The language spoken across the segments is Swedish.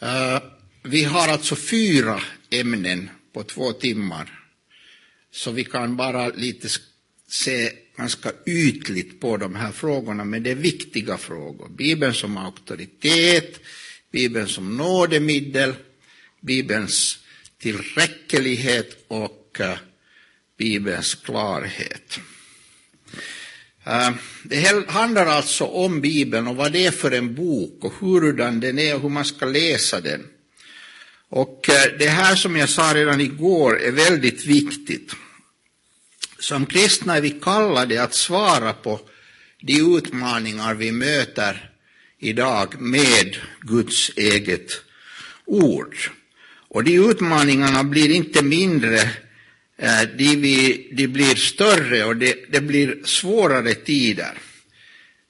Eh, vi har alltså fyra ämnen på två timmar, så vi kan bara lite se ganska ytligt på de här frågorna, men det är viktiga frågor. Bibeln som auktoritet, Bibeln som nådemiddel, Bibelns tillräcklighet och eh, Bibelns klarhet. Eh, det handlar alltså om Bibeln och vad det är för en bok och hurdan den är och hur man ska läsa den. Och eh, det här som jag sa redan igår är väldigt viktigt. Som kristna är vi kallade att svara på de utmaningar vi möter idag med Guds eget ord. Och de utmaningarna blir inte mindre, Eh, de, de blir större och det, det blir svårare tider.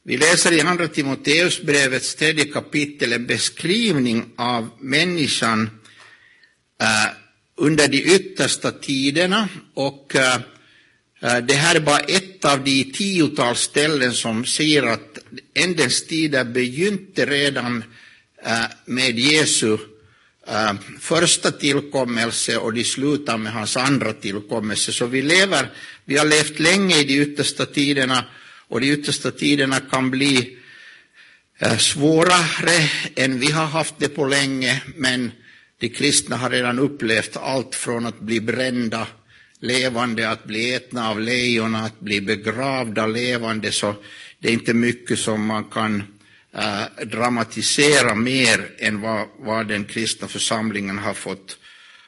Vi läser i Andra Timoteusbrevets tredje kapitel en beskrivning av människan eh, under de yttersta tiderna och eh, eh det här är bara ett av de tiotals ställen som säger att ändens tider begynte redan eh, med Jesu Äh, första tillkommelse och de slutar med hans andra tillkommelse. Så vi lever, vi har levt länge i de yttersta tiderna och de yttersta tiderna kan bli äh, svårare än vi har haft det på länge, men de kristna har redan upplevt allt från att bli brända levande, att bli ätna av lejon, att bli begravda levande, så det är inte mycket som man kan äh, dramatisera mer än vad, vad den kristna församlingen har fått,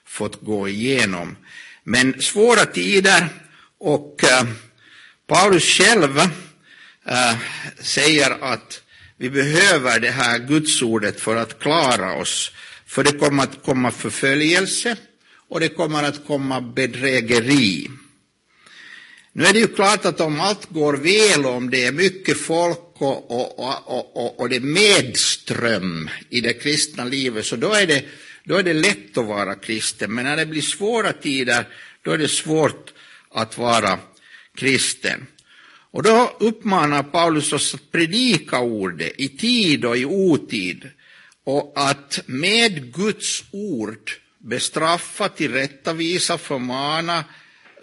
fått gå igenom. Men svåra tider och äh, Paulus själv äh, säger att vi behöver det här gudsordet för att klara oss, för det kommer att komma förföljelse, och det kommer att komma bedrägeri. Nu är det ju klart att om allt går väl, om det är mycket folk och, och, och, och, det medström i det kristna livet, så då är, det, då är det lätt att vara kristen. Men när det blir svåra tider, då är det svårt att vara kristen. Och då uppmanar Paulus oss att predika ordet i tid och i otid och att med Guds ord bestraffa, tillrättavisa, förmana,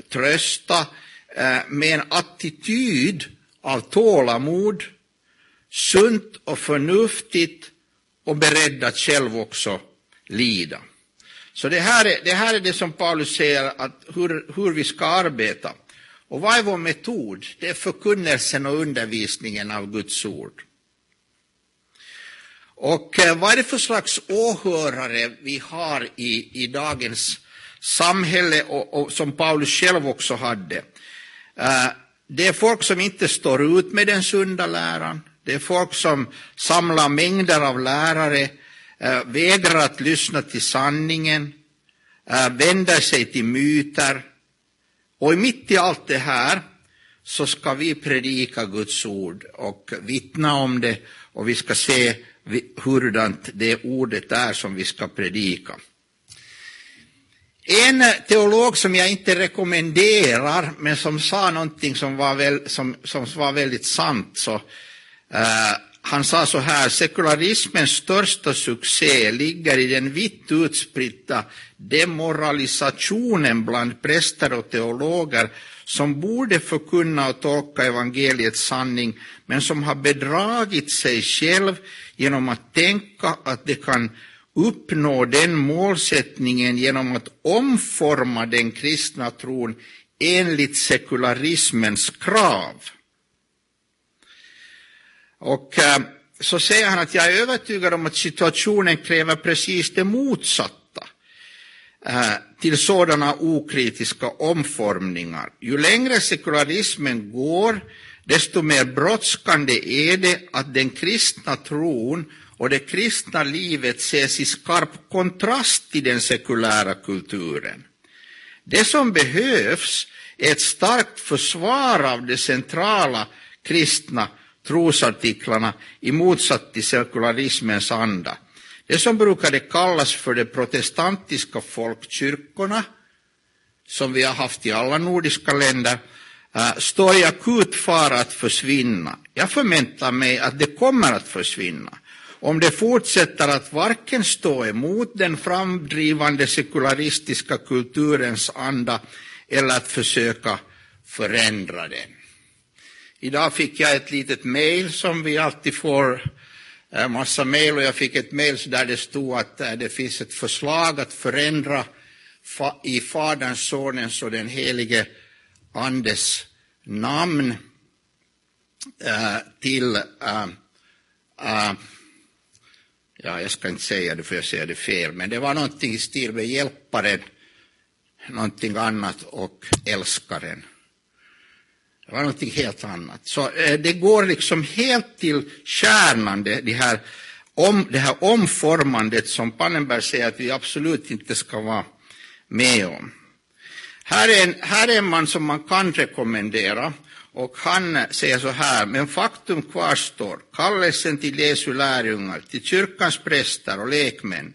trösta eh, med en attityd av tålamod, sunt och förnuftigt och beredd att själv också lida. Så det här är det, här är det som Paulus säger, att hur, hur vi ska arbeta. Och vad är vår metod? Det är förkunnelsen och undervisningen av Guds ord. Och eh, vad är det för slags åhörare vi har i, i dagens samhälle och, och som Paulus själv också hade? Uh, det är folk som inte står ut med den sunda läran. Det är folk som samlar mängder av lärare, eh, vägrar att lyssna till sanningen, eh, vänder sig till myter. Och mitt i allt det här så ska vi predika Guds ord och vittna om det och vi ska se hurdant det ordet är som vi ska predika. En teolog som jag inte rekommenderar, men som sa någonting som var, väl, som, som var väldigt sant, så, uh, han sa så här, sekularismens största succé ligger i den vitt utspridda demoralisationen bland präster och teologer som borde förkunna och tolka evangeliets sanning, men som har bedragit sig själv genom att tänka att de kan uppnå den målsättningen genom att omforma den kristna tron enligt sekularismens krav. Och eh, så säger han att jag är övertygad om att situationen kräver precis det motsatta eh, till sådana okritiska omformningar. Ju längre sekularismen går, desto mer brådskande är det att den kristna tron och det kristna livet ses i skarp kontrast till den sekulära kulturen. Det som behövs är ett starkt försvar av det centrala kristna trosartiklarna i motsats till sekularismens anda. Det som brukade kallas för de protestantiska folkkyrkorna, som vi har haft i alla nordiska länder, eh, står i akut fara att försvinna. Jag förväntar mig att det kommer att försvinna. om det fortsätter att varken stå emot den framdrivande sekularistiska kulturens anda eller att försöka förändra den. Idag fick jag ett litet mejl som vi alltid får eh, massa mejl och jag fick ett mejl där det stod att eh, det finns ett förslag att förändra i Faderns, Sonens och den helige Andes namn eh, till, äh, äh, ja jag ska inte säga det för jag säger det fel, men det var någonting i stil med hjälparen, någonting annat och älskaren. Det var någonting helt annat. Så eh, det går liksom helt till kärnan, det, det, här, om, det här omformandet som Pannenberg säger att vi absolut inte ska vara med om. Här är, en, här är en man som man kan rekommendera och han säger så här, men faktum kvarstår, kallelsen till Jesu lärjungar, till kyrkans präster och lekmän,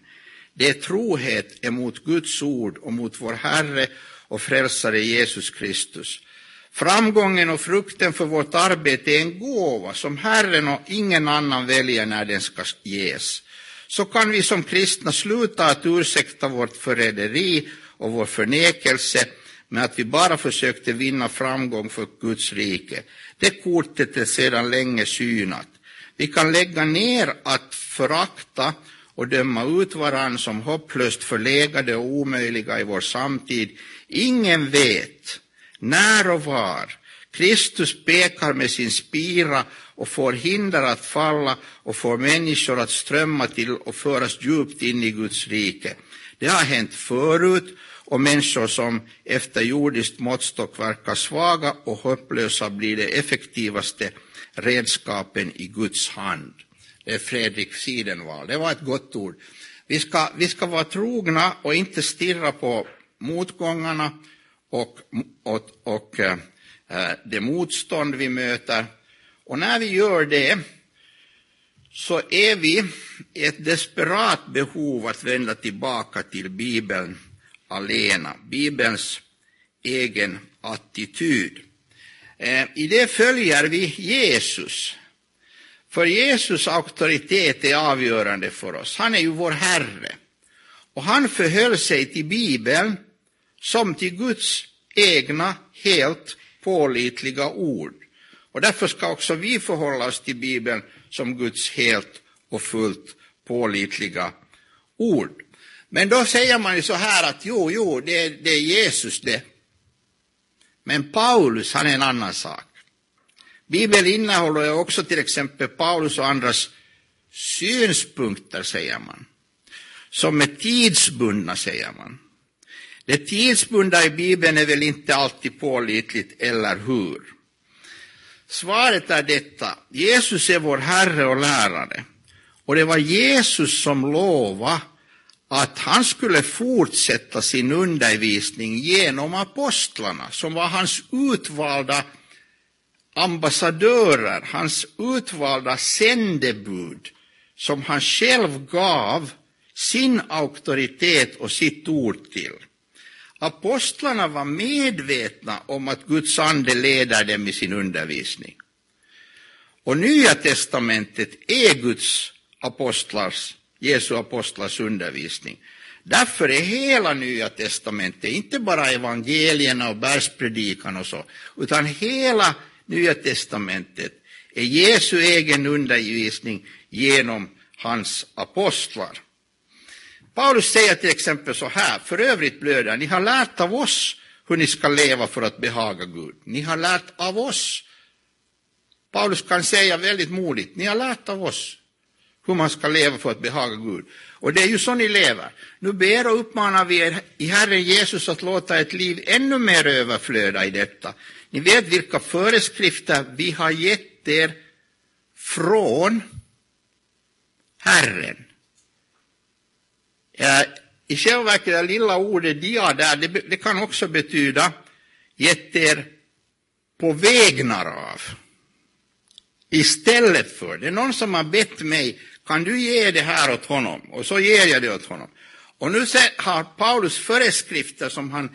det är trohet emot Guds ord och mot vår Herre och frälsare Jesus Kristus. Framgången och frukten för vårt arbete är en gåva som Herren och ingen annan väljer när den ska ges. Så kan vi som kristna sluta att ursäkta vårt förräderi och vår förnekelse med att vi bara försökte vinna framgång för Guds rike. Det kortet är sedan länge synat. Vi kan lägga ner att förakta och döma ut varann som hopplöst förlegade och omöjliga i vår samtid. Ingen vet när och var Kristus pekar med sin spira och får hinder att falla och får människor att strömma till och föras djupt in i Guds rike. Det har hänt förut och människor som efter jordiskt måttstock verkar svaga och hopplösa blir de effektivaste redskapen i Guds hand. Det är Fredrik Sidenvall. Det var ett gott ord. Vi ska, vi ska vara trogna och inte stirra på motgångarna och, och, och eh, eh, det motstånd vi möter. Och när vi gör det så är vi i ett desperat behov att vända tillbaka till Bibeln alena, Bibelns egen attityd. Eh, I det följer vi Jesus. För Jesus auktoritet är avgörande för oss. Han är ju vår Herre. Och han förhöll sig till Bibeln som till Guds egna helt pålitliga ord. Och därför ska också vi förhålla oss till Bibeln som Guds helt och fullt pålitliga ord. Men då säger man ju så här att jo, jo, det, det är Jesus det. Men Paulus, han är en annan sak. Bibeln innehåller också till exempel Paulus och andras synspunkter, säger man. Som är tidsbundna, säger man. Det tidsbundna i Bibeln är väl inte alltid pålitligt, eller hur? Svaret är detta. Jesus är vår Herre och lärare. Och det var Jesus som lovade att han skulle fortsätta sin undervisning genom apostlarna, som var hans utvalda ambassadörer, hans utvalda sändebud, som han själv gav sin auktoritet och sitt ord till. Apostlarna var medvetna om att Guds ande leder dem i sin undervisning. Och Nya testamentet är Guds apostlars Jesu apostlars undervisning. Därför är hela Nya testamentet, inte bara evangelierna och bergspredikan och så, utan hela Nya testamentet är Jesu egen undervisning genom hans apostlar. Paulus säger till exempel så här, för övrigt blöder, ni har lärt av oss hur ni ska leva för att behaga Gud. Ni har lärt av oss. Paulus kan säga väldigt modigt, ni har lärt av oss hur man ska leva för att behaga Gud. Och det är ju så ni lever. Nu ber och uppmanar vi er i Herren Jesus att låta ett liv ännu mer överflöda i detta. Ni vet vilka föreskrifter vi har gett er från Herren. Eh, I själva verket det lilla ordet dia där, det, det kan också betyda gett er på vägnar av. Istället för. Det är någon som har bett mig kan du ge det här åt honom? Och så ger jag det åt honom. Och nu har Paulus föreskrifter som han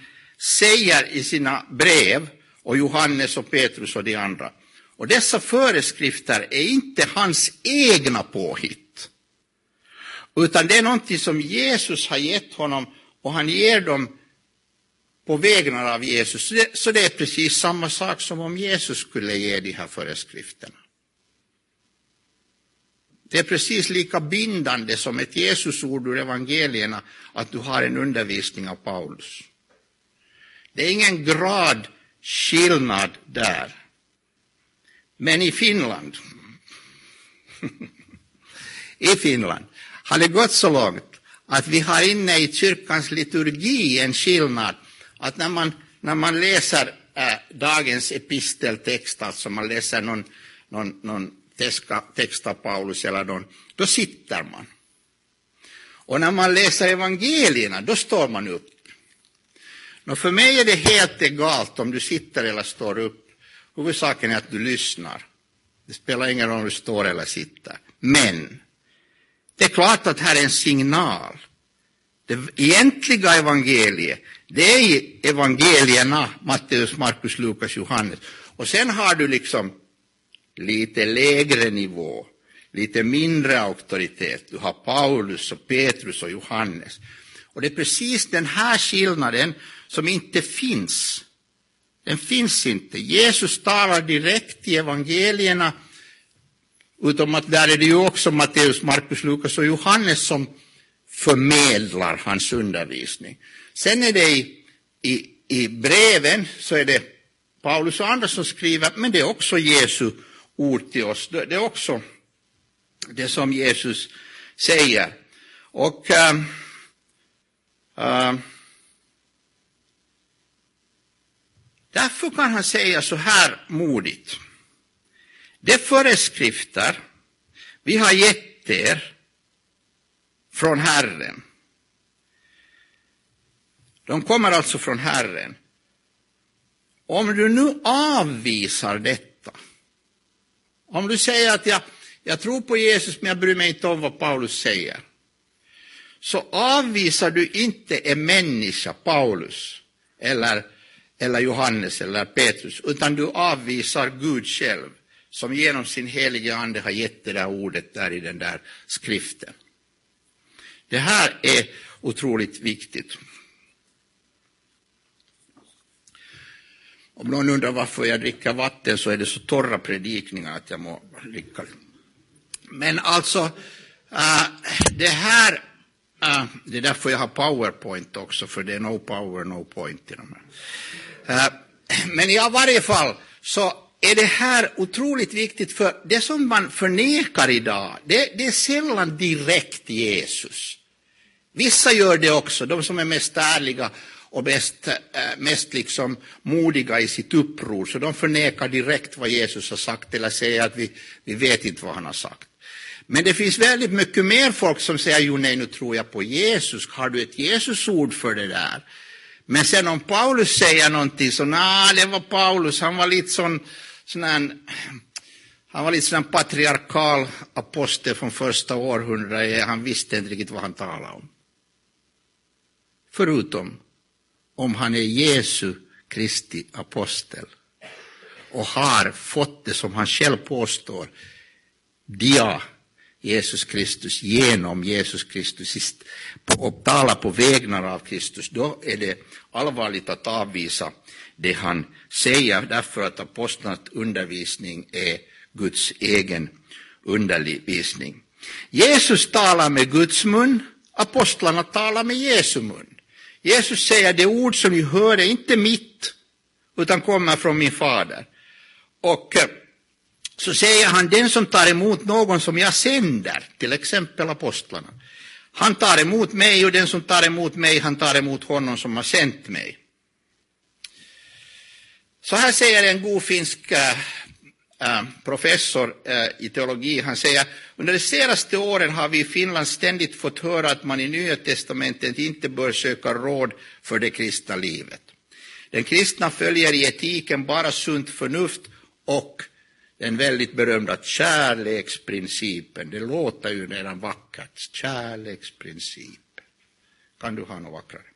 säger i sina brev, och Johannes och Petrus och de andra. Och dessa föreskrifter är inte hans egna påhitt. Utan det är någonting som Jesus har gett honom och han ger dem på vägnar av Jesus. Så det är precis samma sak som om Jesus skulle ge de här föreskrifterna. Det är precis lika bindande som ett Jesusord ur evangelierna att du har en undervisning av Paulus. Det är ingen gradskillnad där. Men i Finland, i Finland har det gått så långt att vi har inne i kyrkans liturgi en skillnad att när man, när man läser äh, dagens episteltext, alltså man läser någon, någon, någon text av Paulus eller någon, då sitter man. Och när man läser evangelierna, då står man upp. Och för mig är det helt egalt om du sitter eller står upp. Huvudsaken är att du lyssnar. Det spelar ingen roll om du står eller sitter. Men det är klart att här är en signal. Det egentliga evangeliet, det är evangelierna, Matteus, Markus, Lukas, Johannes. Och sen har du liksom lite lägre nivå, lite mindre auktoritet. Du har Paulus och Petrus och Johannes. Och det är precis den här skillnaden som inte finns. Den finns inte. Jesus talar direkt i evangelierna, utom att där är det ju också Matteus, Markus, Lukas och Johannes som förmedlar hans undervisning. Sen är det i, i, i breven så är det Paulus och andra som skriver, men det är också Jesu ord till oss. Det är också det som Jesus säger. Och äh, äh, därför kan han säga så här modigt. De föreskrifter vi har gett er från Herren. De kommer alltså från Herren. Om du nu avvisar detta, om du säger att jag, jag tror på Jesus men jag bryr mig inte om vad Paulus säger, så avvisar du inte en människa, Paulus, eller, eller Johannes eller Petrus, utan du avvisar Gud själv, som genom sin heliga ande har gett det där ordet där i den där skriften. Det här är otroligt viktigt. Om någon undrar varför jag dricker vatten så är det så torra predikningar att jag må dricka. Men alltså, äh, det här, äh, det är därför jag har powerpoint också, för det är no power, no point i de här. Äh, men i varje fall så är det här otroligt viktigt, för det som man förnekar idag, det, det är sällan direkt Jesus. Vissa gör det också, de som är mest ärliga och mest, eh, mest liksom modiga i sitt uppror, så de förnekar direkt vad Jesus har sagt eller säger att vi, vi vet inte vad han har sagt. Men det finns väldigt mycket mer folk som säger, jo nej, nu tror jag på Jesus, har du ett Jesusord för det där? Men sen om Paulus säger någonting så, nej, det var Paulus, han var lite sån, sån här, han var lite sån patriarkal apostel från första århundradet, han visste inte riktigt vad han talade om. Förutom om han är Jesu Kristi apostel och har fått det som han själv påstår, dia Jesus Kristus, genom Jesus Kristus och tala på vägnar av Kristus, då är det allvarligt att avvisa det han säger, därför att apostlarnas undervisning är Guds egen undervisning. Jesus talar med Guds mun, apostlarna talar med Jesu mun. Jesus säger det ord som ni hör är inte mitt, utan kommer från min fader. Och eh, så säger han, den som tar emot någon som jag sänder, till exempel apostlarna, han tar emot mig och den som tar emot mig, han tar emot honom som har sänt mig. Så här säger en god finsk äh, professor äh, i teologi, han säger under de senaste åren har vi i Finland ständigt fått höra att man i Nya testamentet inte bör söka råd för det kristna livet. Den kristna följer i etiken bara sunt förnuft och den väldigt berömda kärleksprincipen. Det låter ju redan vackert. Kärleksprincipen. Kan du ha något vackrare?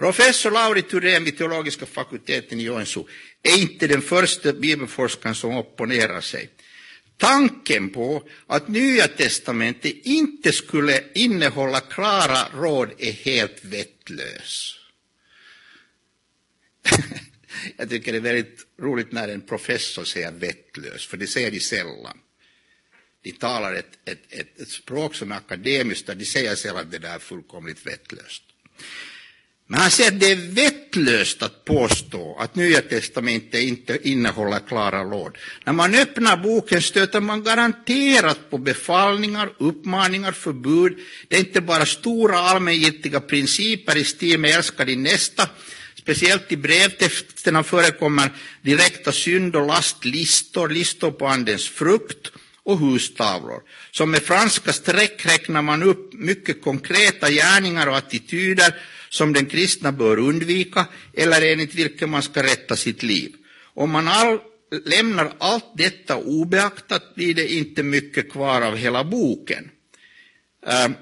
Professor Lauri Thurén, vid teologiska fakulteten i Joensuu är inte den första bibelforskaren som opponerar sig. Tanken på att Nya testamentet inte skulle innehålla klara råd är helt vettlös. Jag tycker det är väldigt roligt när en professor säger vettlös, för det säger de sällan. De talar ett, ett, ett, ett språk som är akademiskt, och de säger sällan att det där är fullkomligt vettlöst. Men han säger att det är vettlöst att påstå att Nya testamentet inte innehåller klara råd. När man öppnar boken stöter man garanterat på befallningar, uppmaningar, förbud. Det är inte bara stora allmängiltiga principer i stil med älska din nästa. Speciellt i brevtexterna förekommer direkta synd och lastlistor, listor på andens frukt och hustavlor. Som med franska streck räknar man upp mycket konkreta gärningar och attityder som den kristna bör undvika eller enligt vilken man ska rätta sitt liv. Om man all, lämnar allt detta obeaktat blir det inte mycket kvar av hela boken. Ehm,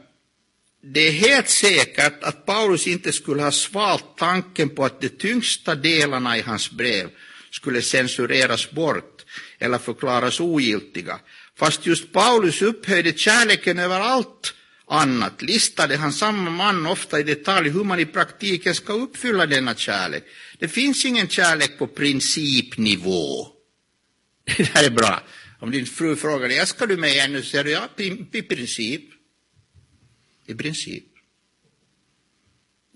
det är helt säkert att Paulus inte skulle ha svalt tanken på att de tyngsta delarna i hans brev skulle censureras bort eller förklaras ogiltiga. Fast just Paulus upphöjde kärleken över allt annat listade han samma man ofta i detalj hur man i praktiken ska uppfylla denna kärlek. Det finns ingen kärlek på principnivå. Det här är bra. Om din fru frågar dig, älskar du mig ännu? säger du ja, i princip. I princip.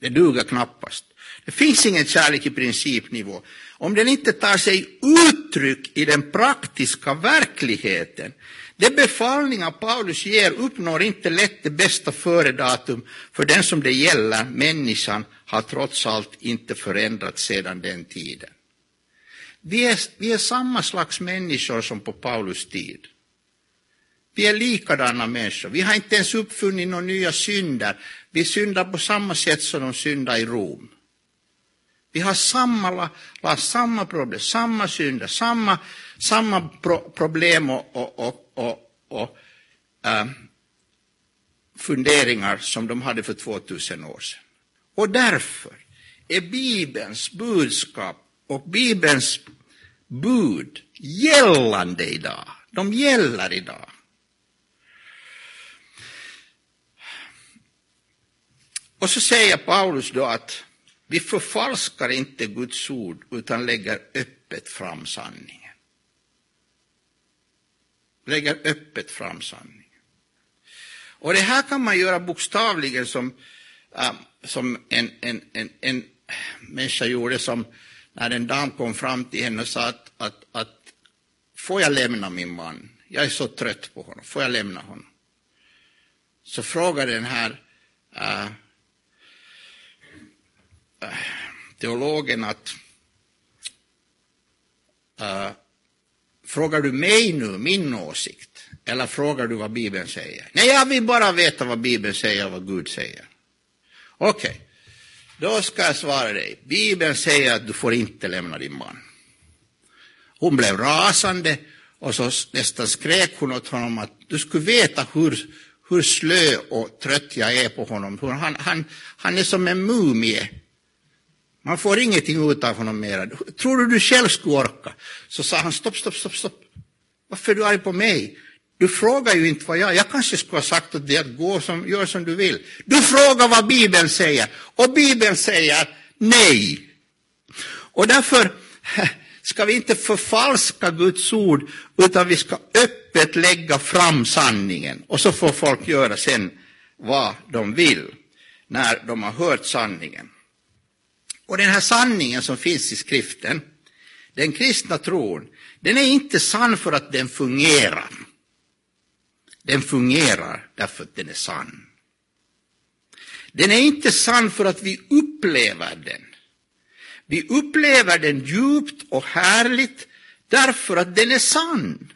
Det duger knappast. Det finns ingen kärlek i principnivå. Om den inte tar sig uttryck i den praktiska verkligheten de befallningar Paulus ger uppnår inte lätt det bästa före-datum, för den som det gäller, människan, har trots allt inte förändrats sedan den tiden. Vi är, vi är samma slags människor som på Paulus tid. Vi är likadana människor. Vi har inte ens uppfunnit några nya synder. Vi syndar på samma sätt som de syndar i Rom. Vi har samma, samma problem, samma synder, samma, samma pro, problem och, och, och och, och äh, funderingar som de hade för 2000 år sedan. Och därför är Bibelns budskap och Bibelns bud gällande idag. De gäller idag. Och så säger Paulus då att vi förfalskar inte Guds ord utan lägger öppet fram sanningen lägger öppet fram sanningen. Och det här kan man göra bokstavligen som, äh, som en, en, en, en människa gjorde som när en dam kom fram till henne och sa att, att, att får jag lämna min man? Jag är så trött på honom, får jag lämna honom? Så frågade den här äh, äh, teologen att äh, Frågar du mig nu min åsikt eller frågar du vad Bibeln säger? Nej, jag vill bara veta vad Bibeln säger och vad Gud säger. Okej, okay. då ska jag svara dig. Bibeln säger att du får inte lämna din man. Hon blev rasande och så nästan skrek hon åt honom att du skulle veta hur, hur slö och trött jag är på honom. Han, han, han är som en mumie. Man får ingenting ut av honom mera. Tror du du själv skulle orka? Så sa han, stopp, stopp, stopp, stopp. Varför är du arg på mig? Du frågar ju inte vad jag... Jag kanske skulle ha sagt åt dig att gå som, gör som du vill. Du frågar vad Bibeln säger. Och Bibeln säger nej. Och därför ska vi inte förfalska Guds ord, utan vi ska öppet lägga fram sanningen. Och så får folk göra sen vad de vill när de har hört sanningen. Och den här sanningen som finns i skriften, den kristna tron, den är inte sann för att den fungerar. Den fungerar därför att den är sann. Den är inte sann för att vi upplever den. Vi upplever den djupt och härligt därför att den är sann.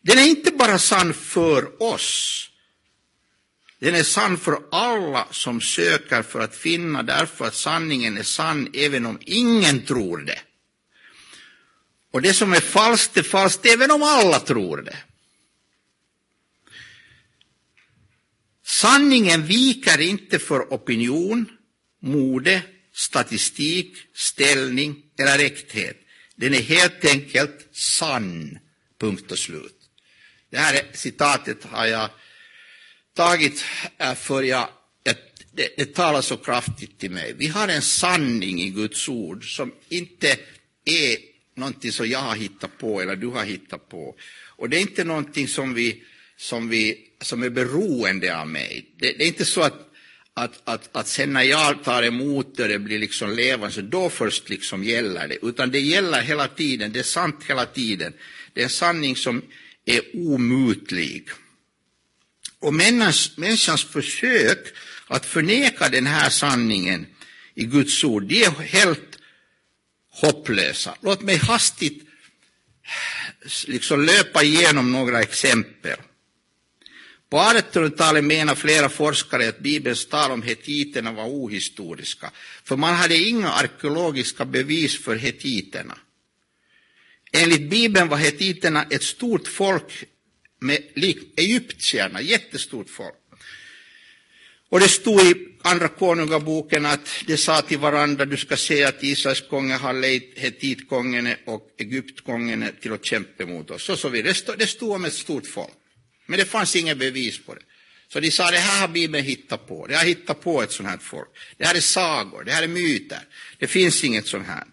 Den är inte bara sann för oss, den är sann för alla som söker för att finna därför att sanningen är sann även om ingen tror det. Och det som är falskt är falskt även om alla tror det. Sanningen viker inte för opinion, mode, statistik, ställning eller äkthet. Den är helt enkelt sann. Punkt och slut. Det här citatet har jag tagit äh, för jag, det, det talar så kraftigt till mig. Vi har en sanning i Guds ord som inte är någonting som jag har hittat på eller du har hittat på. Och det är inte någonting som, vi, som, vi, som är beroende av mig. Det, det är inte så att, att, att, att sen när jag tar emot det, det blir liksom levande, så då först liksom gäller det. Utan det gäller hela tiden, det är sant hela tiden. Det är en sanning som är omutlig. Och människans, människans försök att förneka den här sanningen i Guds ord, de är helt hopplösa. Låt mig hastigt liksom löpa igenom några exempel. På 1800-talet menar flera forskare att Bibelns tal om hetiterna var ohistoriska, för man hade inga arkeologiska bevis för hetiterna. Enligt Bibeln var hetiterna ett stort folk med egyptierna, jättestort folk. Och det stod i Andra Konungaboken att de sa till varandra, du ska se att Israels konge har lejt hetitkongen och Egyptkongen till att kämpa mot oss. Och så vidare. Det stod, det stod om ett stort folk. Men det fanns inga bevis på det. Så de sa, det här har Bibeln hittat på. Det har hittat på ett sånt här folk. Det här är sagor, det här är myter. Det finns inget sånt här.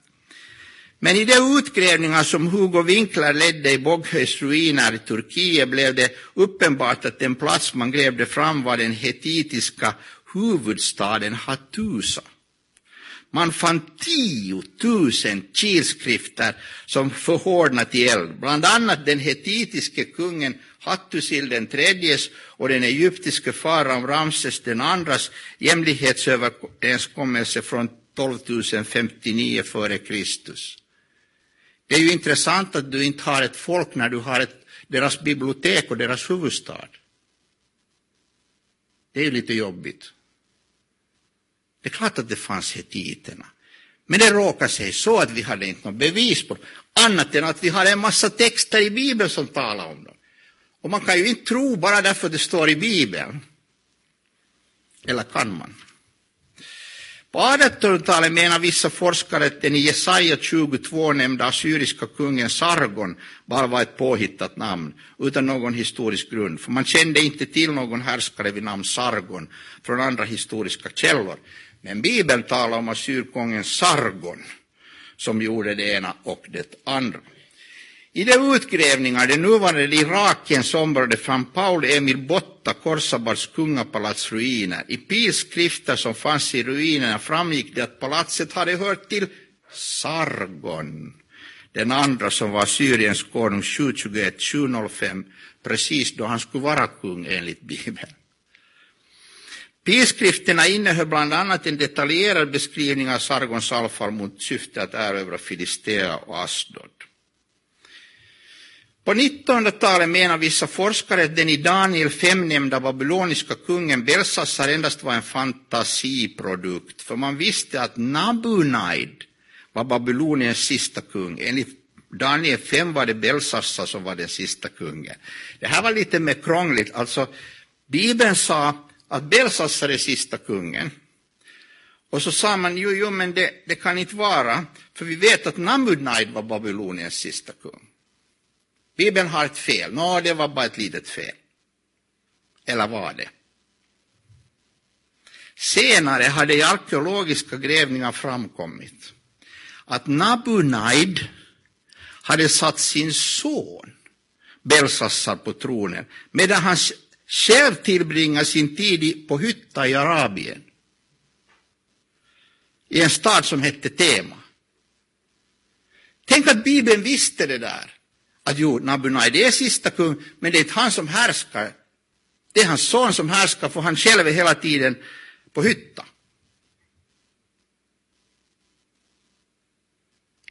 Men i de utgrävningar som Hugo Winkler ledde i Boghöjs ruiner i Turkiet blev det uppenbart att den plats man grävde fram var den hetitiska huvudstaden Hattusa. Man fann 10 000 kilskrifter som förhårdnat i eld, bland annat den hetitiske kungen Hattusil den tredjes och den egyptiske faran Ramses den andras jämlikhetsöverenskommelse från 12 059 f.Kr. Det är ju intressant att du inte har ett folk när du har ett, deras bibliotek och deras huvudstad. Det är ju lite jobbigt. Det är klart att det fanns hetiterna. Men det råkar sig så att vi hade inte något bevis på det, annat än att vi har en massa texter i Bibeln som talar om dem. Och man kan ju inte tro bara därför det står i Bibeln. Eller kan man? På 1800-talet menar vissa forskare att den i Jesaja 22 nämnda assyriska kungen Sargon bara var ett påhittat namn utan någon historisk grund, för man kände inte till någon härskare vid namn Sargon från andra historiska källor. Men Bibeln talar om assyrkungen Sargon som gjorde det ena och det andra. I de utgrävningar det nuvarande Irakiens område fann Paul Emil Botta Korsabads kungapalats ruiner. I pilskrifter som fanns i ruinerna framgick det att palatset hade hört till Sargon, den andra som var Syriens konung 721-705, precis då han skulle vara kung enligt Bibeln. Pilskrifterna innehöll bland annat en detaljerad beskrivning av Sargons alfar mot syfte att erövra Filistea och Asdod. På 1900-talet menar vissa forskare att den i Daniel 5 nämnda babyloniska kungen Belsassar endast var en fantasiprodukt, för man visste att Nabunaid var Babyloniens sista kung. Enligt Daniel 5 var det Belsassar som var den sista kungen. Det här var lite mer krångligt. Alltså, Bibeln sa att Belsassar är sista kungen. Och så sa man, jo, jo men det, det kan inte vara, för vi vet att Nabunaid var Babyloniens sista kung. Bibeln har ett fel. Nå, det var bara ett litet fel. Eller var det? Senare hade i arkeologiska grävningar framkommit att Nabunaid hade satt sin son Belsassar på tronen medan han själv tillbringade sin tid på hytta i Arabien i en stad som hette Tema. Tänk att Bibeln visste det där att jo, Nabunai är sista kung, men det är inte han som härskar. Det är hans son som härskar, för han själv är hela tiden på hytta.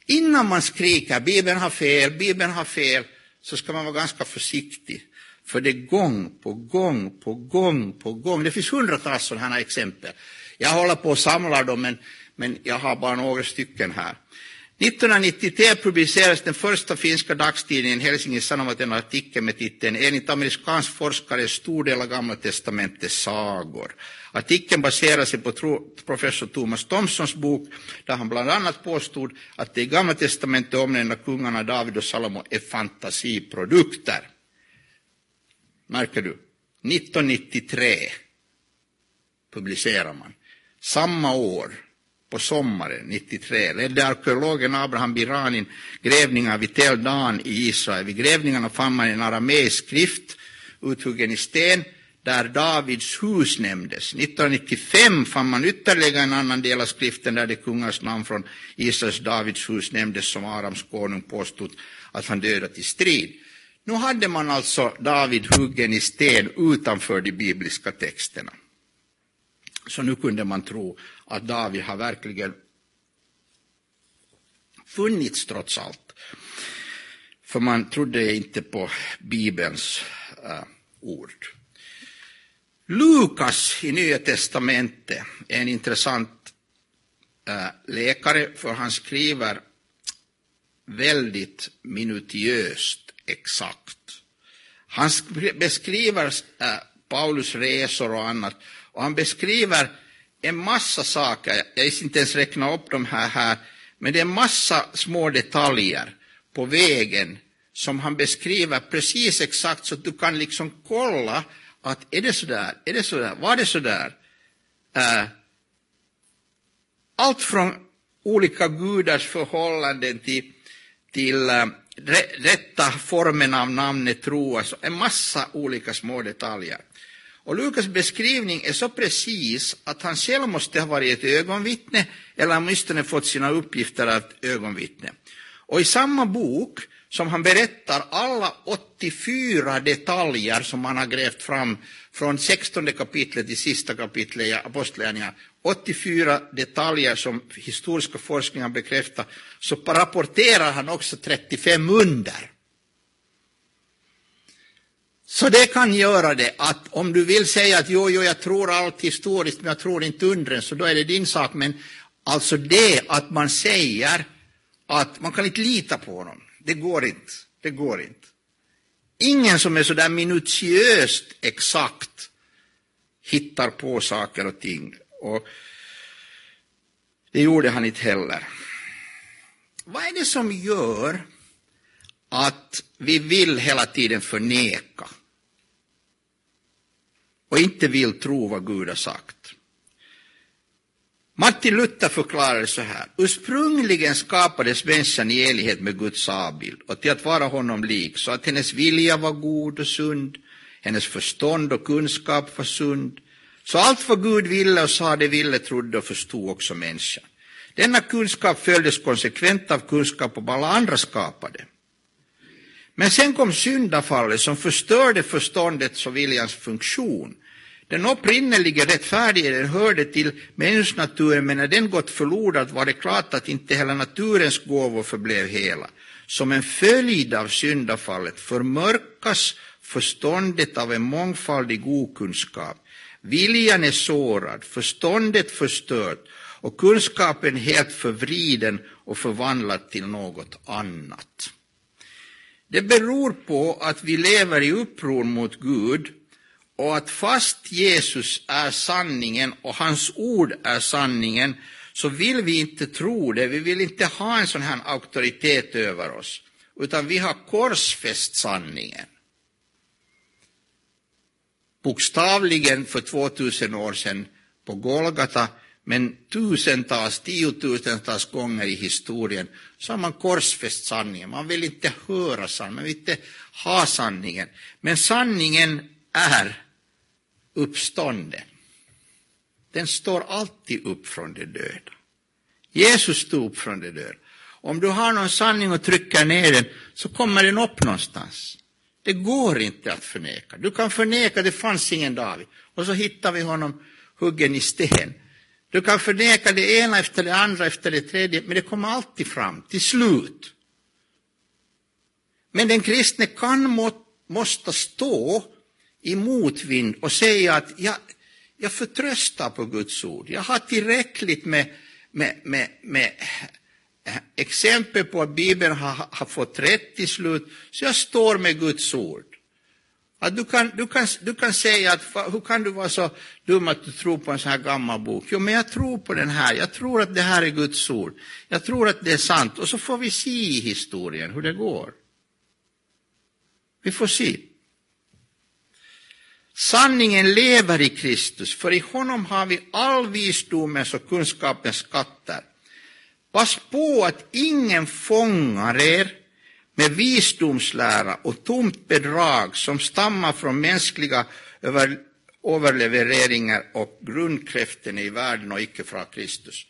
Innan man skriker Bibeln har fel, Bibeln har fel, så ska man vara ganska försiktig. För det är gång på gång på gång på gång. Det finns hundratals sådana här exempel. Jag håller på att samla dem, men, men jag har bara några stycken här. 1993 publicerades den första finska dagstidningen Helsingin Sanomat en artikel med titeln Enligt amerikansk forskare är stor del av Gamla testamentet sagor. Artikeln baserar sig på professor Thomas Thomsons bok där han bland annat påstod att de i Gamla testamentet omnämnda kungarna David och Salomo är fantasiprodukter. Märker du? 1993 publicerar man. Samma år på sommaren 93 ledde arkeologen Abraham Biranin grävningar vid Tel Dan i Israel. Vid grävningarna fann man en arameisk skrift uthuggen i sten där Davids hus nämndes. 1995 fann man ytterligare en annan del av skriften där det kungars namn från Israels Davids hus nämndes som Arams konung påstod att han dödat i strid. Nu hade man alltså David huggen i sten utanför de bibliska texterna. Så nu kunde man tro att David har verkligen funnits trots allt. För man trodde inte på Bibelns äh, ord. Lukas i Nya testamentet är en intressant äh, läkare för han skriver väldigt minutiöst exakt. Han beskriver äh, Paulus resor och annat och han beskriver en massa saker, jag är inte ens räkna upp de här här, men det är en massa små detaljer på vägen som han beskriver precis exakt så att du kan liksom kolla att är det så där, är det sådär, var det så där? Eh, allt från olika gudars förhållanden till, till eh, rätta formen av namnet tro, alltså en massa olika små detaljer. Och Lukas beskrivning är så precis att han själv måste ha varit ett ögonvittne eller åtminstone fått sina uppgifter av ett ögonvittne. Och i samma bok som han berättar alla 84 detaljer som han har grävt fram från 16 kapitlet till sista kapitlet i Apostlagärningarna, 84 detaljer som historiska forskningar bekräftar, så rapporterar han också 35 under. Så det kan göra det att om du vill säga att jo, jo, jag tror allt historiskt, men jag tror inte undren, så då är det din sak. Men alltså det att man säger att man kan inte lita på honom, det går inte. Det går inte. Ingen som är så där minutiöst exakt hittar på saker och ting. Och det gjorde han inte heller. Vad är det som gör att vi vill hela tiden förneka och inte vill tro vad Gud har sagt. Martin Luther förklarade så här. Ursprungligen skapades människan i enlighet med Guds avbild och till att vara honom lik, så att hennes vilja var god och sund, hennes förstånd och kunskap var sund. Så allt vad Gud ville och sa det ville trodde och förstod också människan. Denna kunskap följdes konsekvent av kunskap om alla andra skapade. Men sen kom syndafallet som förstörde förståndets och viljans funktion. Den upprinnelige rättfärdigheten hörde till människnaturen, men när den gått förlorad var det klart att inte hela naturens gåvor förblev hela. Som en följd av syndafallet förmörkas förståndet av en mångfaldig okunskap. Viljan är sårad, förståndet förstört och kunskapen helt förvriden och förvandlad till något annat. Det beror på att vi lever i uppror mot Gud och att fast Jesus är sanningen och hans ord är sanningen så vill vi inte tro det, vi vill inte ha en sån här auktoritet över oss, utan vi har korsfäst sanningen. Bokstavligen för 2000 år sedan på Golgata men tusentals, tiotusentals gånger i historien så har man korsfäst sanningen. Man vill inte höra sanningen, man vill inte ha sanningen. Men sanningen är uppstånden. Den står alltid upp från de döda. Jesus stod upp från de döda. Om du har någon sanning och trycker ner den så kommer den upp någonstans. Det går inte att förneka. Du kan förneka, det fanns ingen David. Och så hittar vi honom huggen i sten. Du kan förneka det ena efter det andra efter det tredje, men det kommer alltid fram till slut. Men den kristne kan må, måste stå i motvind och säga att jag, jag förtröstar på Guds ord. Jag har tillräckligt med, med, med, med exempel på att Bibeln har, har fått rätt till slut, så jag står med Guds ord. Att du, kan, du, kan, du kan säga att hur kan du vara så dum att du tror på en sån här gammal bok? Jo, men jag tror på den här. Jag tror att det här är Guds ord. Jag tror att det är sant. Och så får vi se i historien hur det går. Vi får se. Sanningen lever i Kristus, för i honom har vi all visdomens och kunskapens skatter. Pass på att ingen fångar er med visdomslära och tomt bedrag som stammar från mänskliga över, överlevereringar och grundkräften i världen och icke från Kristus.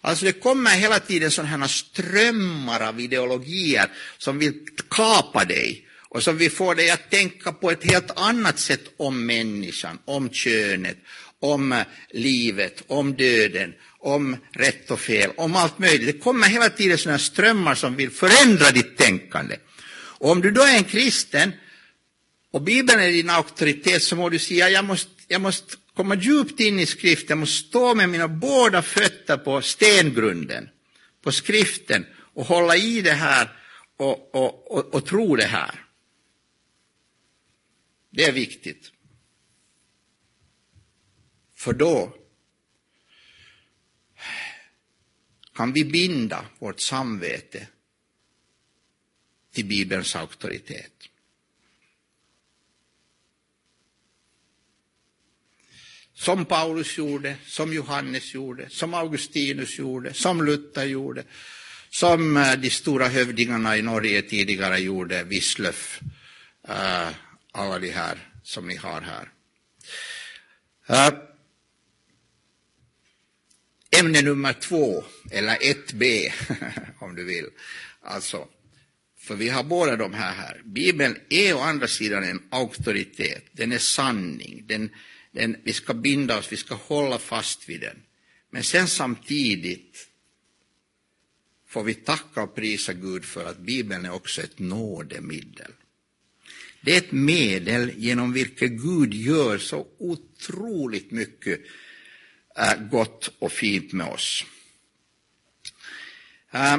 Alltså det kommer hela tiden sådana strömmar av ideologier som vill kapa dig och som vill få dig att tänka på ett helt annat sätt om människan, om könet, om livet, om döden, om rätt och fel, om allt möjligt. Det kommer hela tiden sådana strömmar som vill förändra ditt tänkande. Och om du då är en kristen och Bibeln är din auktoritet så må du säga jag måste, jag måste komma djupt in i skriften, jag måste stå med mina båda fötter på stengrunden, på skriften och hålla i det här och, och, och, och tro det här. Det är viktigt. För då kan vi binda vårt samvete till Bibelns auktoritet. Som Paulus gjorde, som Johannes gjorde, som Augustinus gjorde, som Luther gjorde, som eh, de stora hövdingarna i Norge tidigare gjorde, Wislöf, eh, alla de här som ni har här. Eh, Ämne nummer två, eller 1b om du vill. Alltså, för vi har båda de här här. Bibeln är å andra sidan en auktoritet, den är sanning, den, den, vi ska binda oss, vi ska hålla fast vid den. Men sen samtidigt får vi tacka och prisa Gud för att Bibeln är också ett nådemedel. Det är ett medel genom vilket Gud gör så otroligt mycket Äh, gott och fint med oss. Äh,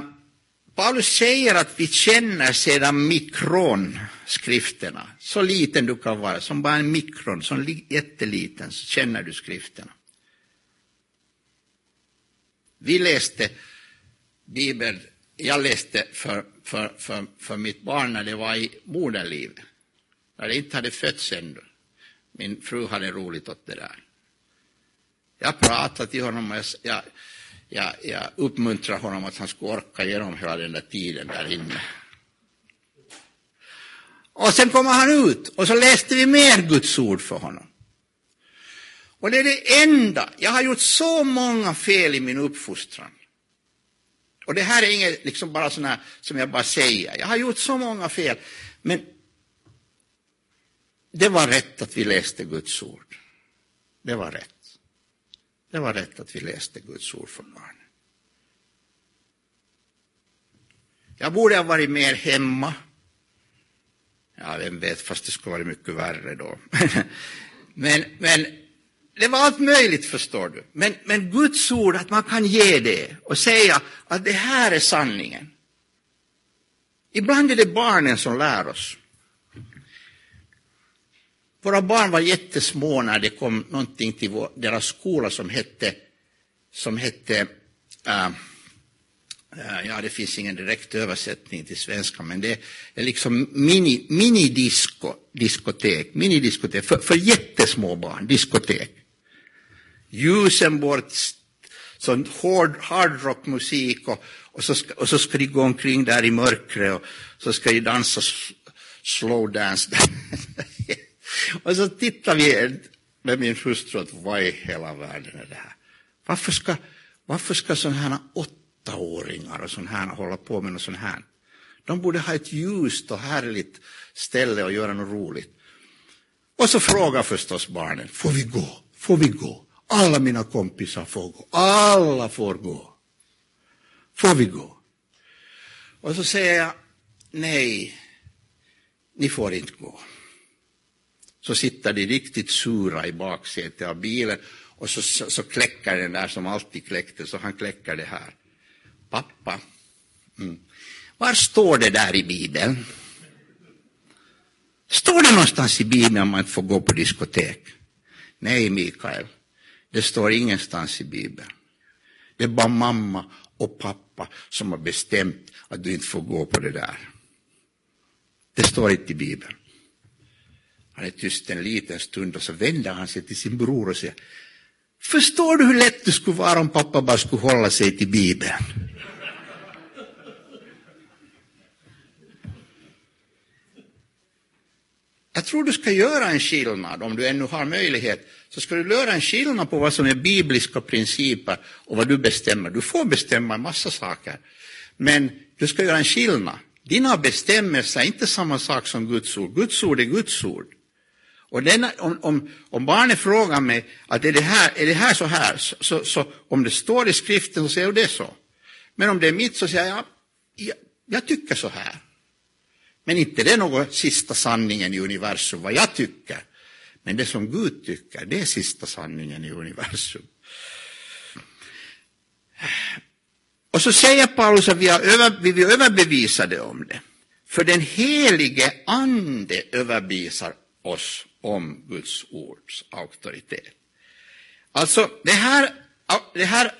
Paulus säger att vi känner sedan mikron skrifterna. Så liten du kan vara, som bara en mikron, som jätteliten, så känner du skrifterna. Vi läste Bibeln, jag läste för, för, för, för mitt barn när det var i moderlivet, när det inte hade fötts ännu. Min fru hade roligt åt det där. Jag pratade till honom och jag, jag, jag uppmuntrade honom att han skulle orka igenom hela den där tiden där inne. Och sen kommer han ut och så läste vi mer Guds ord för honom. Och det är det enda, jag har gjort så många fel i min uppfostran. Och det här är inget liksom bara sådana som jag bara säger, jag har gjort så många fel. Men det var rätt att vi läste Guds ord. Det var rätt. Det var rätt att vi läste Guds ord för barnen. Jag borde ha varit mer hemma. Ja, vem vet, fast det skulle varit mycket värre då. men, men det var allt möjligt, förstår du. Men, men Guds ord, att man kan ge det och säga att det här är sanningen. Ibland är det barnen som lär oss. Våra barn var jättesmå när det kom någonting till vår, deras skola som hette, som hette äh, äh ja, det finns ingen direkt översättning till svenska, men det är liksom mini, minidisco, diskotek, minidiskotek för, för jättesmå barn, diskotek. Ljusen bort, sån hård hardrockmusik och, och, så ska, och så ska de gå omkring där i mörkret och så ska de dansa slow dance. Och så tittar vi med min hustru att vad i hela världen är det här? Varför ska, varför ska sådana här åttaåringar och sådana här hålla på med något sånt här? De borde ha ett ljust och härligt ställe och göra något roligt. Och så frågar förstås barnen, får vi gå? Får vi gå? Alla mina kompisar får gå. Alla får gå. Får vi gå? Och så säger jag, nej, ni får inte gå så sitter de riktigt sura i baksätet av bilen och så, så, så kläcker den där som alltid kläckte, så han kläcker det här. Pappa, Mm. Var står det där i Bibeln? Står det någonstans i Bibeln att man inte får gå på diskotek? Nej, Mikael, det står ingenstans i Bibeln. Det är bara mamma och pappa som har bestämt att du inte får gå på det där. Det står inte i Bibeln. Han är tyst en liten stund och så vänder han sig till sin bror och säger Förstår du hur lätt det skulle vara om pappa bara skulle hålla sig till Bibeln? Jag tror du ska göra en skillnad, om du ännu har möjlighet, så ska du göra en skillnad på vad som är bibliska principer och vad du bestämmer. Du får bestämma en massa saker, men du ska göra en skillnad. Dina bestämmelser är inte samma sak som Guds ord. Guds ord är Guds ord. Och denna, om, om, om barnet frågar mig att är det här, är det här så här, så, så, så om det står i skriften så säger jag det så. Men om det är mitt så säger jag, jag, jag tycker så här. Men inte det är någon sista sanningen i universum, vad jag tycker. Men det som Gud tycker, det är sista sanningen i universum. Och så säger Paulus att vi, har över, vi blir överbevisade om det. För den helige ande överbevisar oss om Guds ords auktoritet. Alltså det här, det här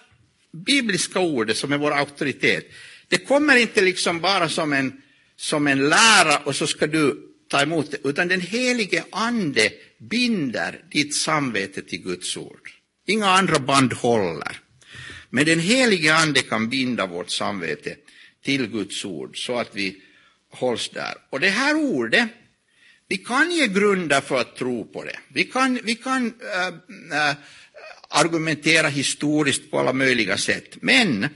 bibliska ordet som är vår auktoritet, det kommer inte liksom bara som en, som en lära och så ska du ta emot det, utan den helige ande binder ditt samvete till Guds ord. Inga andra band håller. Men den helige ande kan binda vårt samvete till Guds ord så att vi hålls där. Och det här ordet, vi kan ge grunder för att tro på det. Vi kan, vi kan äh, äh, argumentera historiskt på alla möjliga sätt. Men,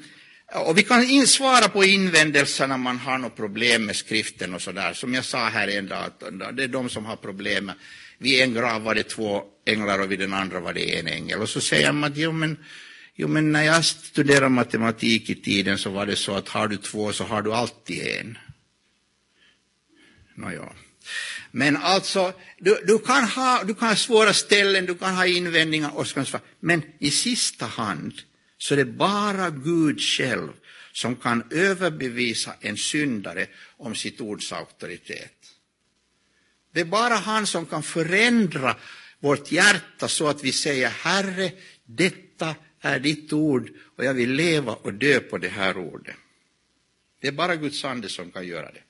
och vi kan svara på invändelser när man har något problem med skriften och sådär. Som jag sa här en dag, det är de som har problem. Vid en grav var det två änglar och vid den andra var det en ängel. Och så säger man att jo, men, jo, men när jag studerade matematik i tiden så var det så att har du två så har du alltid en. Nåja. Men alltså, du, du, kan ha, du kan ha svåra ställen, du kan ha invändningar och så men i sista hand så är det bara Gud själv som kan överbevisa en syndare om sitt ords auktoritet. Det är bara han som kan förändra vårt hjärta så att vi säger Herre, detta är ditt ord och jag vill leva och dö på det här ordet. Det är bara Guds ande som kan göra det.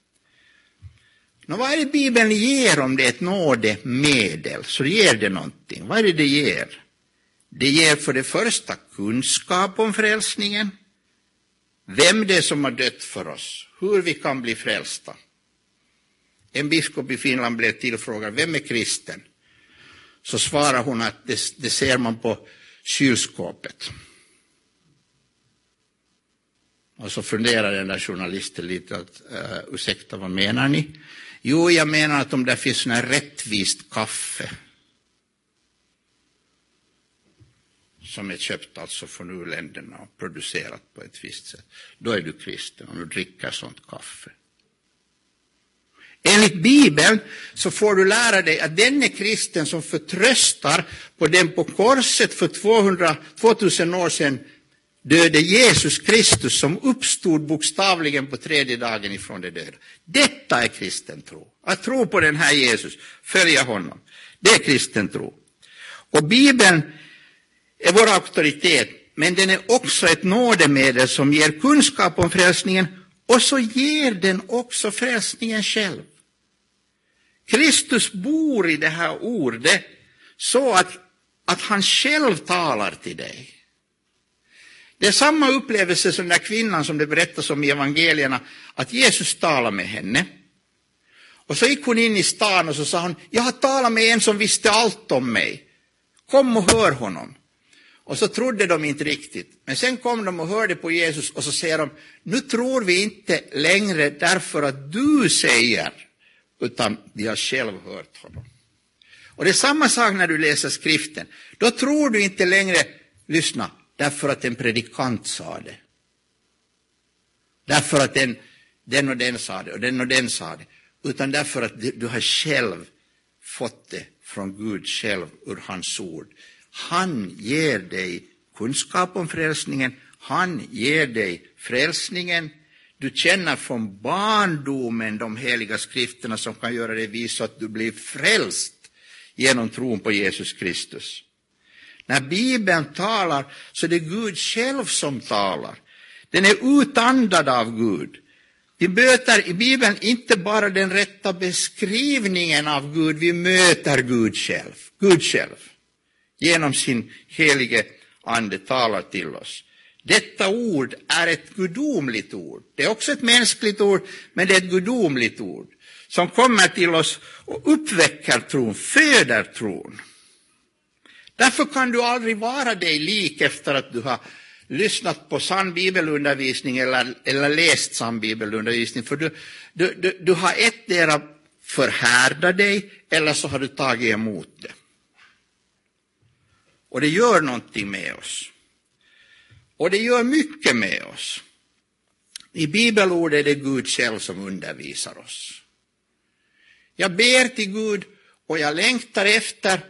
Nå, vad är det Bibeln ger om det är ett nådemedel? Så ger det någonting. Vad är det det ger? Det ger för det första kunskap om frälsningen, vem det är som har dött för oss, hur vi kan bli frälsta. En biskop i Finland blev tillfrågad, vem är kristen? Så svarar hon att det, det ser man på kylskåpet. Och så funderar den där journalisten lite, att, uh, ursäkta, vad menar ni? Jo, jag menar att om det finns sån rättvist kaffe som är köpt alltså från u-länderna och producerat på ett visst sätt, då är du kristen om du dricker sånt kaffe. Enligt Bibeln så får du lära dig att den är kristen som förtröstar på den på korset för 200, 2000 år sedan döde Jesus Kristus som uppstod bokstavligen på tredje dagen ifrån de döda. Detta är kristen tro. Att tro på den här Jesus, följa honom. Det är kristen tro. Och Bibeln är vår auktoritet, men den är också ett nådemedel som ger kunskap om frälsningen och så ger den också frälsningen själv. Kristus bor i det här ordet så att, att han själv talar till dig. Det är samma upplevelse som den där kvinnan som det berättas om i evangelierna, att Jesus talade med henne. Och så gick hon in i stan och så sa hon, jag har talat med en som visste allt om mig. Kom och hör honom. Och så trodde de inte riktigt. Men sen kom de och hörde på Jesus och så säger de, nu tror vi inte längre därför att du säger, utan vi har själv hört honom. Och det är samma sak när du läser skriften. Då tror du inte längre, lyssna, därför att en predikant sa det. Därför att den, den och den sa det och den och den sa det. Utan därför att du, du har själv fått det från Gud själv ur hans ord. Han ger dig kunskap om frälsningen, han ger dig frälsningen, du känner från barndomen de heliga skrifterna som kan göra dig vis så att du blir frälst genom tron på Jesus Kristus. När Bibeln talar så är det Gud själv som talar. Den är utandad av Gud. Vi möter i Bibeln inte bara den rätta beskrivningen av Gud, vi möter Gud själv. Gud själv. Genom sin helige ande talar till oss. Detta ord är ett gudomligt ord. Det är också ett mänskligt ord, men det är ett gudomligt ord som kommer till oss och uppväcker tron, föder tron. Därför kan du aldrig vara dig lik efter att du har lyssnat på sann bibelundervisning eller, eller läst sann bibelundervisning, för du, du, du, du har ettdera förhärdat dig eller så har du tagit emot det. Och det gör någonting med oss. Och det gör mycket med oss. I bibelordet är det Gud själv som undervisar oss. Jag ber till Gud och jag längtar efter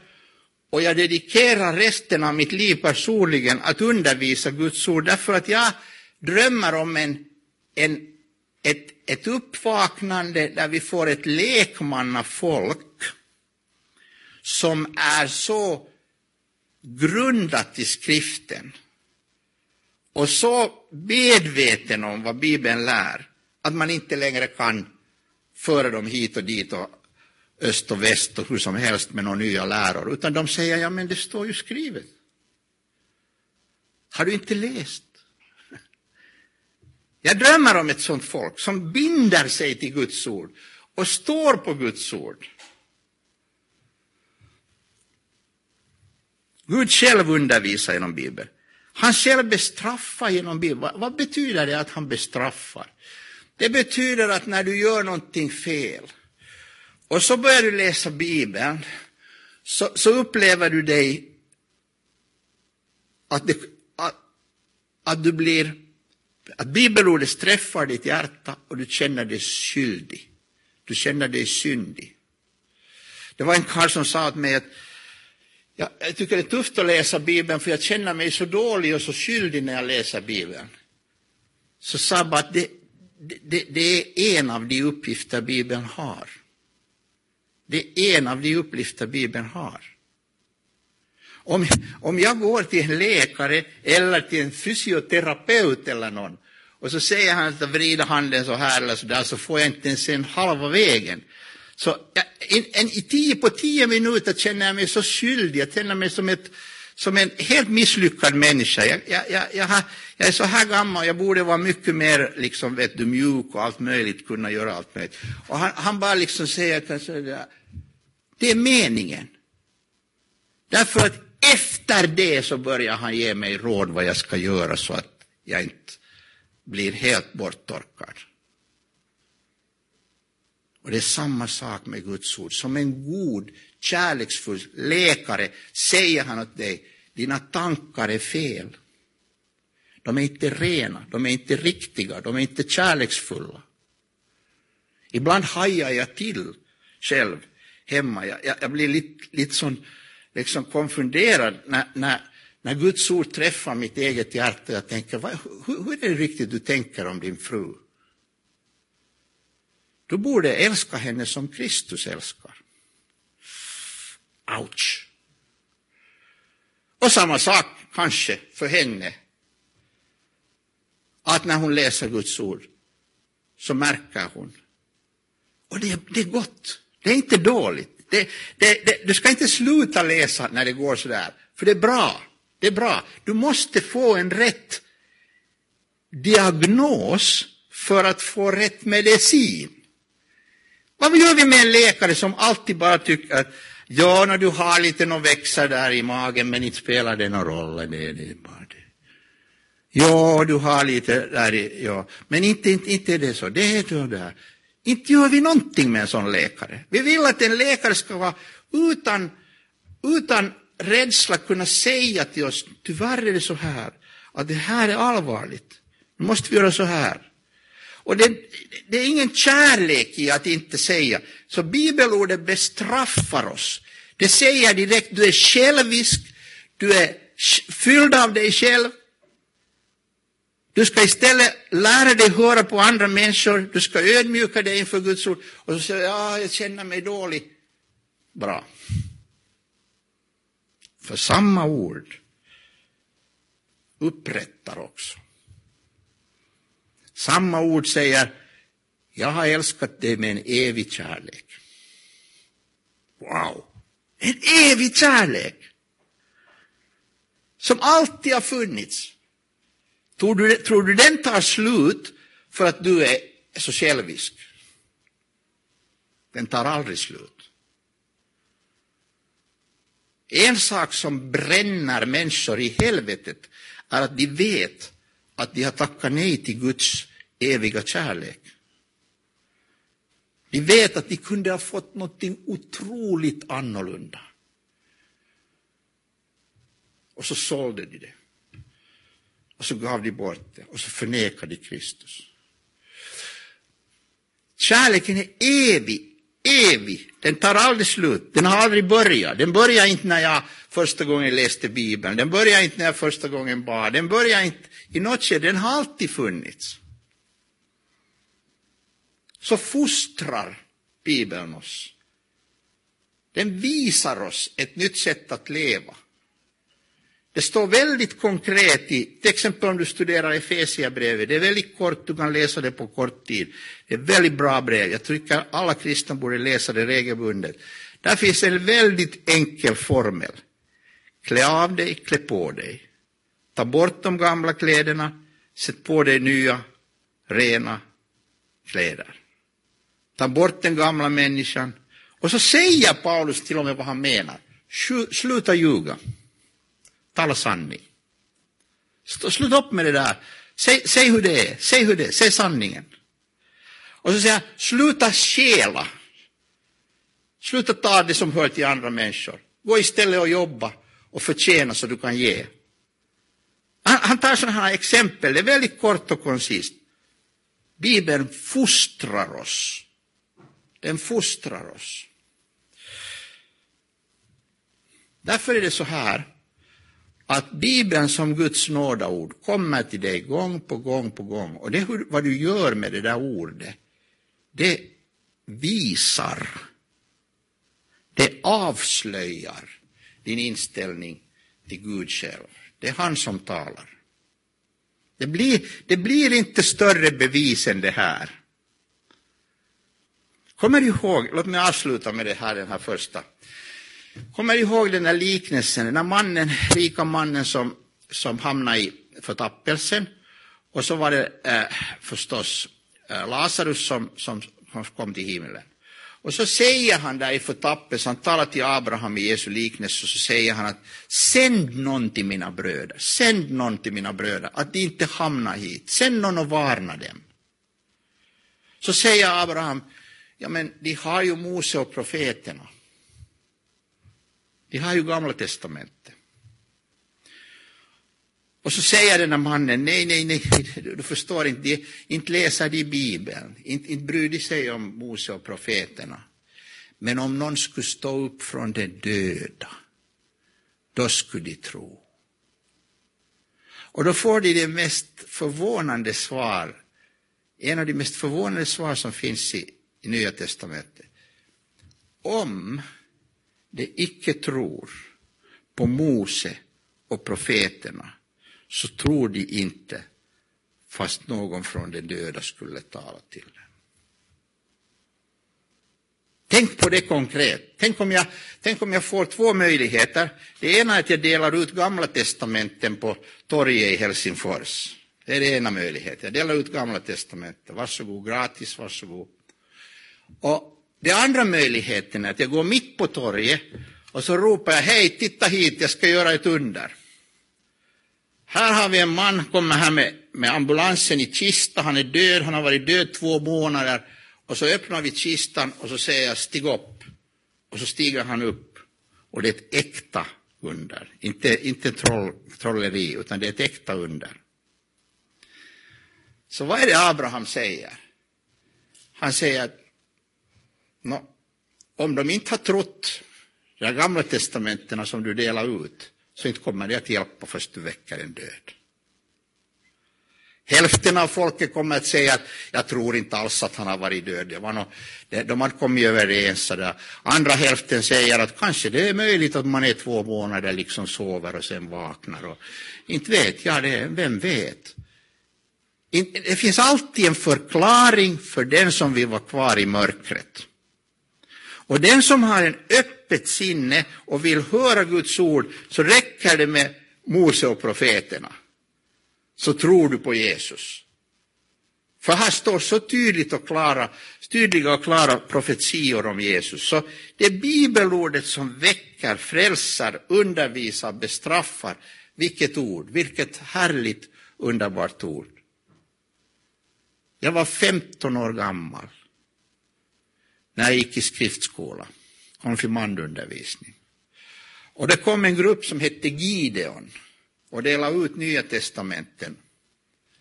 och jag dedikerar resten av mitt liv personligen att undervisa Guds ord. Därför att jag drömmer om en, en, ett, ett uppvaknande där vi får ett lekmannafolk som är så grundat i skriften och så medveten om vad Bibeln lär att man inte längre kan föra dem hit och dit och öst och väst och hur som helst med några nya läror, utan de säger ja men det står ju skrivet. Har du inte läst? Jag drömmer om ett sånt folk som binder sig till Guds ord och står på Guds ord. Gud själv undervisar genom Bibeln. Han själv bestraffar genom Bibeln. Vad betyder det att han bestraffar? Det betyder att när du gör någonting fel och så börjar du läsa Bibeln, så, så upplever du dig att, det, att, att du blir, att bibelordet träffar ditt hjärta och du känner dig skyldig. Du känner dig syndig. Det var en karl som sa till mig att ja, jag tycker det är tufft att läsa Bibeln för jag känner mig så dålig och så skyldig när jag läser Bibeln. Så sa jag bara att det, det, det är en av de uppgifter Bibeln har. Det är en av de uppgifter Bibeln har. Om, om jag går till en läkare eller till en fysioterapeut eller någon och så säger han att vrida handen så här eller så där så får jag inte ens en halva vägen. Så jag, en, en, i tio, på tio minuter känner jag mig så skyldig, jag känner mig som, ett, som en helt misslyckad människa. Jag, jag, jag, jag, har, jag är så här gammal, jag borde vara mycket mer liksom, vet du, mjuk och allt möjligt, kunna göra allt möjligt. Och han, han bara liksom säger att det är meningen. Därför att efter det så börjar han ge mig råd vad jag ska göra så att jag inte blir helt borttorkad. Och det är samma sak med Guds ord. Som en god, kärleksfull läkare säger han åt dig, dina tankar är fel. De är inte rena, de är inte riktiga, de är inte kärleksfulla. Ibland hajar jag till själv hemma. Jag, jag, jag blir lite, lite sån, liksom konfunderad när, när, när Guds ord träffar mitt eget hjärta. Jag tänker, vad, hur, hur är det riktigt du tänker om din fru? Du borde älska henne som Kristus älskar. Ouch! Och samma sak kanske för henne. Att när hon läser Guds ord så märker hon. Och det, det är gott. Det är inte dåligt. Det, det, det, du ska inte sluta läsa när det går sådär, för det är bra. Det är bra. Du måste få en rätt diagnos för att få rätt medicin. Vad gör vi med en läkare som alltid bara tycker att ja, när du har lite någon växa där i magen, men inte spelar det någon roll. Det, det är bara det. Ja, du har lite där i, ja, men inte, inte, inte är det så. Det är det där. Inte gör vi någonting med en sån läkare. Vi vill att en läkare ska vara utan, utan rädsla kunna säga till oss, tyvärr är det så här, att det här är allvarligt. Nu måste vi göra så här. Och det, det, är ingen kärlek i att inte säga. Så bibelordet bestraffar oss. Det säger direkt, du är självisk, du är fylld av dig själv. Du ska istället lära dig höra på andra människor, du ska ödmjuka dig inför Guds ord och så säger ja, jag känner mig dålig. Bra. För samma ord upprättar också. Samma ord säger, jag har älskat dig med en evig kärlek. Wow! En evig kärlek! Som alltid har funnits. Tror du, tror du den tar slut för att du är så självisk? Den tar aldrig slut. En sak som bränner människor i helvetet är att de vet att de har tackat nej till Guds eviga kärlek. De vet att de kunde ha fått något otroligt annorlunda. Och så sålde de det. Och så gav de bort det och så förnekade de Kristus. Kärleken är evig, evig. Den tar aldrig slut. Den har aldrig börjat. Den börjar inte när jag första gången läste Bibeln. Den börjar inte när jag första gången bad. Den börjar inte i något skede. Den har alltid funnits. Så fostrar Bibeln oss. Den visar oss ett nytt sätt att leva. Det står väldigt konkret i, till exempel om du studerar Efesierbrevet, det är väldigt kort, du kan läsa det på kort tid. Det är ett väldigt bra brev, jag tycker alla kristna borde läsa det regelbundet. Där finns en väldigt enkel formel. Klä av dig, klä på dig. Ta bort de gamla kläderna, sätt på dig nya, rena kläder. Ta bort den gamla människan. Och så säger Paulus till och med vad han menar. Sluta ljuga. Tala sanning. Sluta upp med det där. Säg, säg hur det är. Säg hur det är. Säg sanningen. Och så säger han, sluta stjäla. Sluta ta det som hör till andra människor. Gå istället och jobba och förtjäna så du kan ge. Han, han tar sådana här exempel, det är väldigt kort och koncist. Bibeln fostrar oss. Den fostrar oss. Därför är det så här att Bibeln som Guds nådaord kommer till dig gång på gång på gång. Och det är vad du gör med det där ordet. Det visar, det avslöjar din inställning till Gud själv. Det är han som talar. Det blir, det blir inte större bevis än det här. Kommer du ihåg, låt mig avsluta med det här, den här första Kommer du ihåg den där liknelsen, den där mannen, rika mannen som, som hamnade i förtappelsen? Och så var det eh, förstås eh, Lazarus som, som, som kom till himlen. Och så säger han där i förtappelsen, han talar till Abraham i Jesu liknelse, och så säger han att sänd någon till mina bröder, sänd någon till mina bröder, att de inte hamnar hit, sänd någon och varna dem. Så säger Abraham, ja men de har ju Mose och profeterna. De har ju Gamla testamentet. Och så säger den här mannen, nej, nej, nej, du förstår inte, de, inte läser de Bibeln, inte, inte bryr de sig om Mose och profeterna. Men om någon skulle stå upp från de döda, då skulle de tro. Och då får de det mest förvånande svar, en av de mest förvånande svar som finns i, i Nya testamentet. Om de icke tror på Mose och profeterna så tror de inte fast någon från de döda skulle tala till dem. Tänk på det konkret. Tänk om, jag, tänk om jag får två möjligheter. Det ena är att jag delar ut Gamla testamenten på torget i Helsingfors. Det är den ena möjligheten. Jag delar ut Gamla testamenten. Varsågod, gratis, varsågod. Och den andra möjligheten är att jag går mitt på torget och så ropar jag hej, titta hit, jag ska göra ett under. Här har vi en man, kommer här med, med ambulansen i kista, han är död, han har varit död två månader. Och så öppnar vi kistan och så säger jag stig upp. Och så stiger han upp. Och det är ett äkta under, inte, inte troll, trolleri, utan det är ett äkta under. Så vad är det Abraham säger? Han säger att No, om de inte har trott de gamla testamentena som du delar ut, så inte kommer det att hjälpa först du väcker en död. Hälften av folket kommer att säga att jag tror inte alls att han har varit död. Det var något, de har kommit överens. Där. Andra hälften säger att kanske det är möjligt att man är två månader liksom sover och sen vaknar. Och, inte vet jag det, vem vet? Det finns alltid en förklaring för den som vill vara kvar i mörkret. Och den som har en öppet sinne och vill höra Guds ord så räcker det med Mose och profeterna. Så tror du på Jesus. För här står så tydligt och klara, tydliga och klara profetior om Jesus. Så det är bibelordet som väcker, frälsar, undervisar, bestraffar. Vilket ord, vilket härligt underbart ord. Jag var 15 år gammal när jag gick i skriftskola, konfirmandundervisning. Och det kom en grupp som hette Gideon och delade ut Nya testamenten.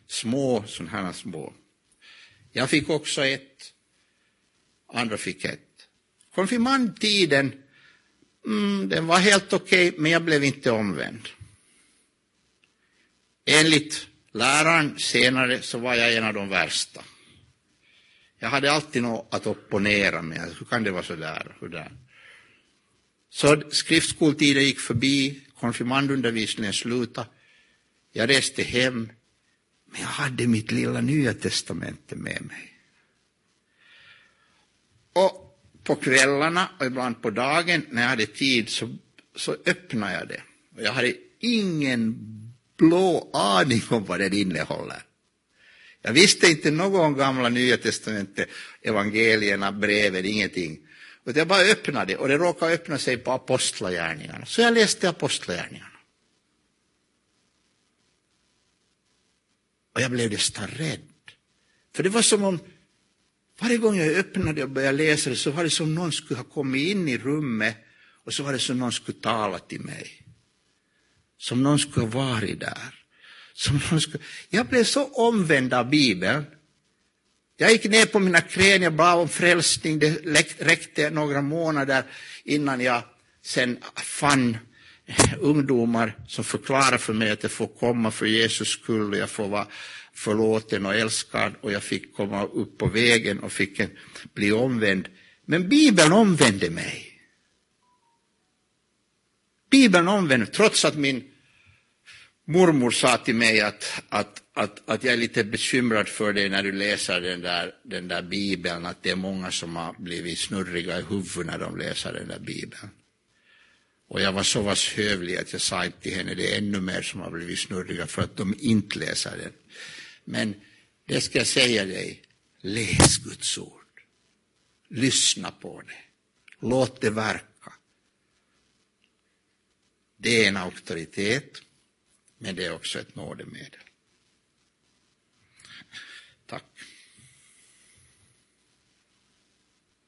Små, sådana här små. Jag fick också ett, andra fick ett. Konfirmandtiden, mm, den var helt okej, okay, men jag blev inte omvänd. Enligt läraren senare så var jag en av de värsta. Jag hade alltid något att opponera mig, alltså, Hur kan det vara så där? Hur där? Så skriftskoltiden gick förbi, konfirmandundervisningen slutade. Jag reste hem, men jag hade mitt lilla nya testamente med mig. Och på kvällarna och ibland på dagen när jag hade tid så, så öppnade jag det. Och jag hade ingen blå aning om vad det innehåller. Jag visste inte något om gamla nya testamentet, evangelierna, breven, ingenting. Utan jag bara öppnade och det råkade öppna sig på apostlagärningarna. Så jag läste apostlagärningarna. Och jag blev nästan rädd. För det var som om varje gång jag öppnade och började läsa det så var det som någon skulle ha kommit in i rummet och så var det som någon skulle tala till mig. Som någon skulle ha varit där. Som. Jag blev så omvänd av Bibeln. Jag gick ner på mina knän, jag bad om frälsning, det räckte några månader innan jag sen fann ungdomar som förklarade för mig att jag får komma för Jesus skull och jag får vara förlåten och älskad och jag fick komma upp på vägen och fick en, bli omvänd. Men Bibeln omvände mig. Bibeln omvände, trots att min mormor sa till mig att, att, att, att jag är lite bekymrad för dig när du läser den där, den där bibeln, att det är många som har blivit snurriga i huvudet när de läser den där bibeln. Och jag var så pass hövlig att jag sa inte till henne, det är ännu mer som har blivit snurriga för att de inte läser den. Men det ska jag säga dig, läs Guds ord. Lyssna på det. Låt det verka. Det är en auktoritet, men det är också ett nådemedel.